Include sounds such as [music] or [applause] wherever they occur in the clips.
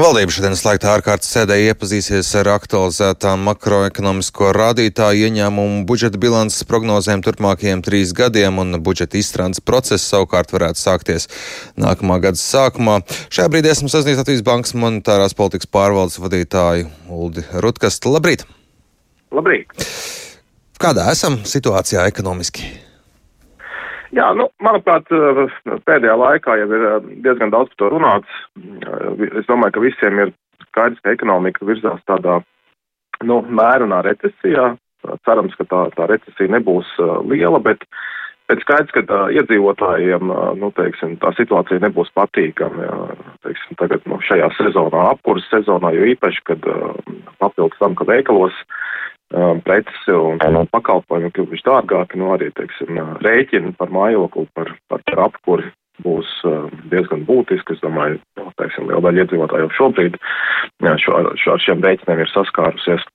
Valdība šodien slēgtā ārkārtas sēdē iepazīsies ar aktualizētām makroekonomisko rādītāju ieņēmumu budžeta bilances prognozēm turpmākajiem trīs gadiem, un budžeta izstrādes process savukārt varētu sākties nākamā gada sākumā. Šajā brīdī esmu sazinājies Latvijas Bankas monetārās politikas pārvaldes vadītāju Uldi Rutkastu. Labrīt! Labrīt! Kādā esam situācijā ekonomiski? Jā, nu, manuprāt, pēdējā laikā jau ir eh, diezgan daudz par to runāts. Eh, es domāju, ka visiem ir skaidrs, ka ekonomika virzās tādā nu, mērunā recesijā. Cerams, ka tā, tā recesija nebūs liela, bet, bet skaidrs, ka tā, iedzīvotājiem nu, teiksim, tā situācija nebūs patīkama. Jā, teiksim, tagad nu, šajā sezonā, apkurses sezonā, jo īpaši, kad papildus tam, ka veikalos uh, preces un, un pakalpojumi kļuvuši dārgāki, nu arī, teiksim, rēķini par mājokli, par, par, par apkuri būs um, diezgan būtiski. Es domāju, nu, teiksim, liela daļa iedzīvotāju jau šobrīd šo, šo, ar šiem rēķiniem ir saskārusies.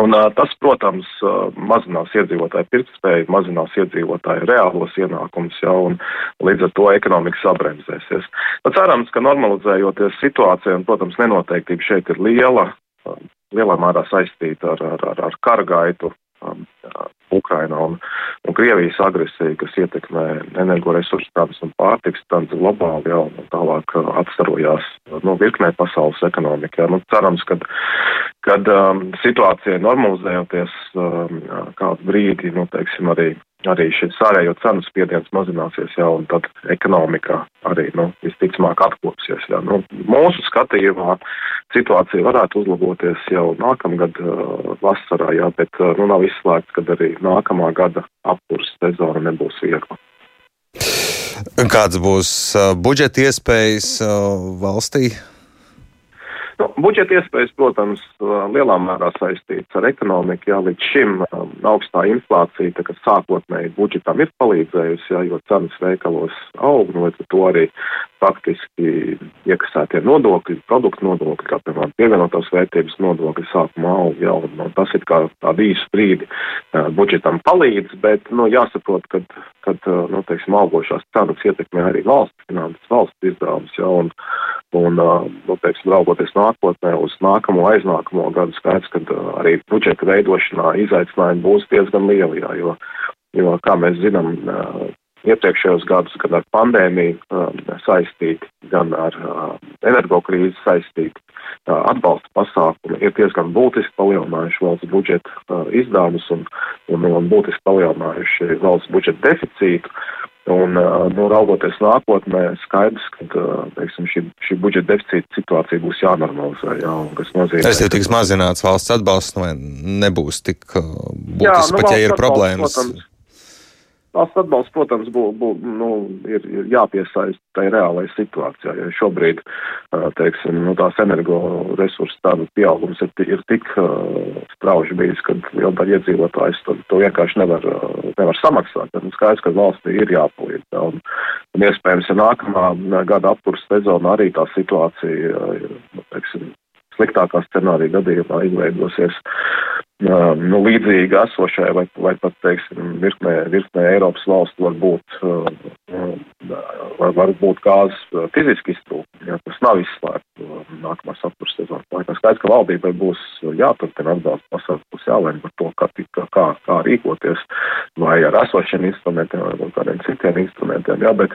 Un uh, tas, protams, uh, mazinās iedzīvotāju pirktspēju, mazinās iedzīvotāju reālos ienākumus jau, un līdz ar to ekonomika sabremzēsies. Nu, cerams, ka normalizējoties situācijai, un, protams, nenoteiktība šeit ir liela, lielā mērā saistīta ar, ar, ar, ar kara gaitu um, Ukrainā un, un Krievijas agresiju, kas ietekmē energoresursu cenas un pārtiks cenas globāli jau un tālāk uh, atstarojās no virknē pasaules ekonomikā. Nu, cerams, ka kad um, situācija normalizējoties um, kādu brīdi, nu, teiksim, arī arī šis ārējo cenu spiediens mazināsies jau, un tad ekonomikā arī, nu, visticamāk atkopsies. Jā. Nu, mūsu skatījumā situācija varētu uzlaboties jau nākamgad uh, vasarā, jā, bet, uh, nu, nav izslēgts, ka arī nākamā gada apkurs sezona nebūs viegla. Kāds būs uh, budžeta iespējas valstī? Nu, budžeta iespējas, protams, lielā mērā saistīts ar ekonomiku. Jā, līdz šim um, augstā inflācija, tā kā sākotnēji budžetam ir palīdzējusi, jā, jo cenas veikalos aug, nu, līdz ar to arī faktiski iekasētie nodokļi, produktu nodokļi, kā piemēram pievienotās vērtības nodokļi sākumā aug, jā, un, un tas ir kā tādu īsu brīdi budžetam palīdz, bet, nu, jāsaprot, kad, kad, nu, teiksim, augošās cenas ietekmē arī valsts finanses, valsts izdevumus, jā, un, Un, nu, teiksim, raugoties nākotnē uz nākamo aiznākamo gadu, skaidrs, ka arī budžeta veidošanā izaicinājumi būs diezgan lieli, jā, jo, jo, kā mēs zinām, iepriekšējos gadus gan ar pandēmiju saistīti, gan ar energokrīzi saistīti atbalsta pasākumi ir diezgan būtiski palielinājuši valsts budžeta izdevumus un, un, un būtiski palielinājuši valsts budžeta deficītu. Un, nu, raugoties nākotnē, skaidrs, ka teiksim, šī, šī budžeta deficīta situācija būs jānormalizē. Jā, kas nozīmē, Tas ir tiks mazināts valsts atbalsts, vai nebūs tik būtisks, jā, nu, pat ja ir problēmas. Protams, Valsts atbalsts, protams, bū, bū, nu, ir, ir jāpiesaist tai reālai situācijai. Ja šobrīd, teiksim, nu, tās energoresursu tādu pieaugums ir, ir tik uh, strauji bijis, ka liela daļa iedzīvotājs to, to vienkārši nevar, nevar samaksāt. Tad skaidrs, ka valstī ir jāpalīdz. Ja, un, un iespējams, ja nākamā gada apkurss sezona arī tā situācija, nu, teiksim, sliktākā scenārija gadījumā izveidosies nu, līdzīgi esošai vai, vai pat, teiksim, virknē, virknē Eiropas valstu var būt, var, var būt gāzes fiziski iztrūkumi, ja tas nav izslēgts nākamā sapurs sezonas laikā. Skaidrs, ka valdībai būs jāturpina atbalsta pasaules, būs jālēm par to, kā, kā, kā rīkoties, vai ar esošiem instrumentiem, vai kādiem citiem instrumentiem, ja, bet,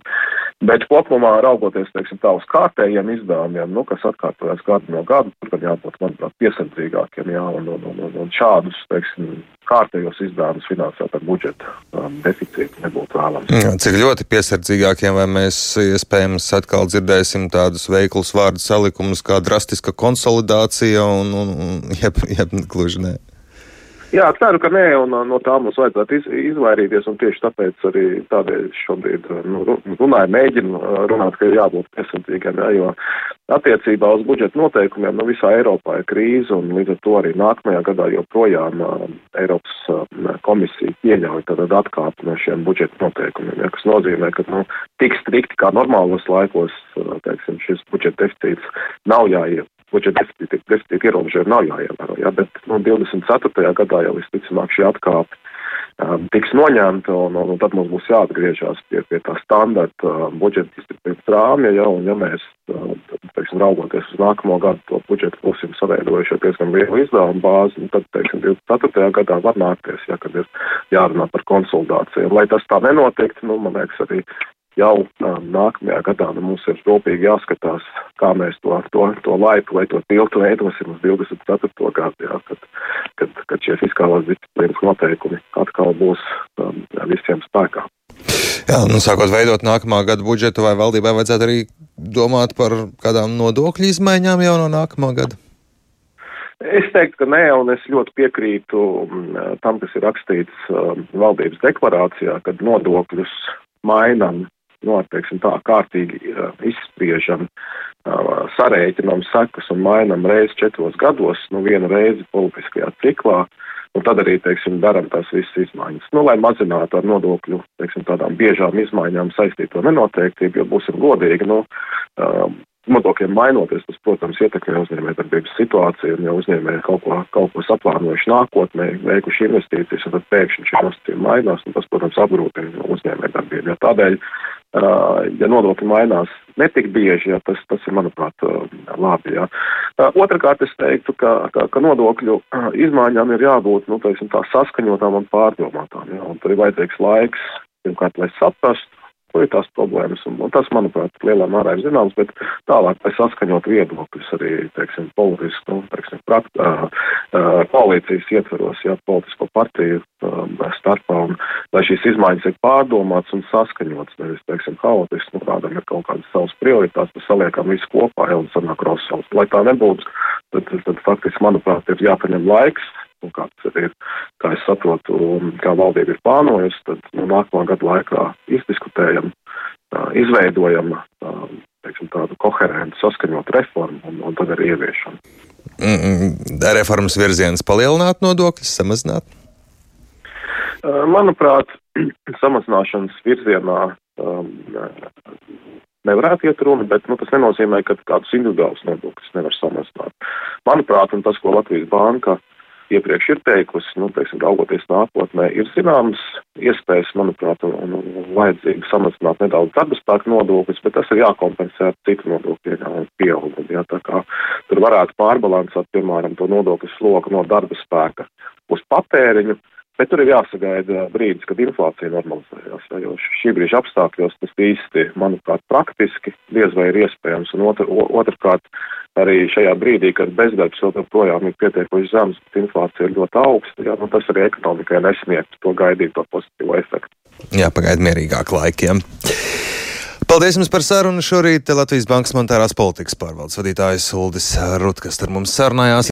bet kopumā raugoties, teiksim, tā uz kārtējiem izdevumiem, nu, kas atkārtojas gadu no gada, tur gan jābūt, manuprāt, piesardzīgākiem, jā, un, un, un, un šādus, teiksim, kārtējos izdevumus finansēt ar budžeta um, deficītu nebūtu vēlams. Jā, cik ļoti piesardzīgākiem, vai mēs iespējams atkal dzirdēsim tādus veiklus vārdu salikumus kā drastiska konsolidācija un, un, un jeb, jeb gluži nē. Jā, ceru, ka nē, un no tā mums vajadzētu iz, izvairīties, un tieši tāpēc arī tādēļ šobrīd nu, runāju, mēģinu runāt, ka ir jābūt piesardzīgiem, jā, jo attiecībā uz budžeta noteikumiem nu, visā Eiropā ir krīze, un līdz ar to arī nākamajā gadā joprojām uh, Eiropas uh, komisija pieļauj tad atkāpi no šiem budžeta noteikumiem, ja, kas nozīmē, ka nu, tik strikti kā normālos laikos, uh, teiksim, šis budžeta deficīts nav jāiet budžeta deficīta, deficīta ierobežojumi nav jāievēro, jā, bet nu, 24. gadā jau visticamāk šī atkāpe um, tiks noņemta, un, un, un tad mums būs jāatgriežas pie, pie tā standarta uh, budžeta disciplīnas rāmja, ja, un ja mēs uh, teiksim, raugoties uz nākamo gadu, to budžetu būsim saveidojuši ar diezgan lielu izdevumu bāzi, un tad, teiksim, 24. gadā var nākties, ja, kad ir jārunā par konsultācijām. Lai tas tā nenotiktu, nu, man liekas, arī jau um, nākamajā gadā nu, mums ir rūpīgi jāskatās, kā mēs to, to, to laipu vai to tiltu veidosim uz 24. gadu, jā, kad, kad, kad šie fiskālās disciplīnas noteikumi atkal būs um, visiem spēkā. Jā, nu, sākot veidot nākamā gada budžetu, vai valdībai vajadzētu arī domāt par kādām nodokļu izmaiņām jau no nākamā gada? Es teiktu, ka nē, un es ļoti piekrītu tam, kas ir rakstīts um, valdības deklarācijā, kad nodokļus mainam nu, teiksim, tā kārtīgi izspriežam, sarēķinam sekas un mainam reizi četros gados, nu vienu reizi politiskajā ciklā, un tad arī, teiksim, daram tās visas izmaiņas. Nu, lai mazinātu ar nodokļu, teiksim, tādām biežām izmaiņām saistīto nenoteiktību, jo būsim godīgi, nu, nodokļiem mainoties, tas, protams, ietekmē uzņēmējdarbības situāciju, un ja uzņēmēji kaut ko, kaut ko saplānojuši nākotnē, veikuši investīcijas, un tad pēkšņi šie nosacījumi mainās, un tas, protams, apgrūtina uzņēmējdarbību. Ja tādēļ, ja nodokļi mainās netik bieži, ja tas, tas ir, manuprāt, labi. Ja. Otrakārt, es teiktu, ka, ka, ka nodokļu izmaiņām ir jābūt, nu, teiksim, tā saskaņotām un pārdomātām, ja, un tur ir vajadzīgs laiks, pirmkārt, lai saprastu, kur ir tās problēmas, un, un tas, manuprāt, lielā mērā ir zināms, bet tālāk, lai saskaņot viedokļus arī, teiksim, politiski, nu, teiksim, prat, uh, uh, koalīcijas ietveros, jā, politisko partiju uh, starpā, un lai šīs izmaiņas ir pārdomāts un saskaņots, nevis, teiksim, haotiski, nu, kādam ir kaut kādas savas prioritātes, tad saliekam visu kopā, jā, un sanāk rosals. Lai tā nebūtu, tad, tad, tad faktiski, manuprāt, ir jāpaņem laiks, un kā tas arī ir, kā es saprotu, kā valdība ir plānojusi, tad nu, nākamā gada laikā izdiskutējam, izveidojam teiksim, tādu koherentu, saskaņotu reformu un, un tad arī ieviešam. Mm, mm, reformas virziens palielināt nodokļus, samazināt? Manuprāt, [clears throat] samazināšanas virzienā um, nevarētu iet runa, bet nu, tas nenozīmē, ka kādus individuālus nodokļus nevar samazināt. Manuprāt, un tas, ko Latvijas banka uh, iepriekš ir teikusi, nu, teiksim, raugoties nākotnē, ir zināmas iespējas, manuprāt, un, un vajadzīga samazināt nedaudz darba spēku nodokļus, bet tas ir jākompensē ar citu nodokļu ieņēmumu pieaugumu. Jā, tā kā tur varētu pārbalansēt, piemēram, to nodokļu slogu no darba spēka uz patēriņu, Bet tur ir jāsagaida brīdis, kad inflācija normalizējās. Jo šī brīža apstākļos tas īsti, manuprāt, praktiski diez vai ir iespējams. Un otr, otrkārt, arī šajā brīdī, kad bezdarbs joprojām ir pietiekoši zems, bet inflācija ir ļoti augsta, ja, nu, tas arī ekonomikai nesniegtu to gaidīto pozitīvo efektu. Jā, pagaid mierīgāk laikiem. Paldies jums par sarunu. Šorīt Latvijas Bankas monetārās politikas pārvaldes vadītājs Uldis Rutkas ar mums sarunājās.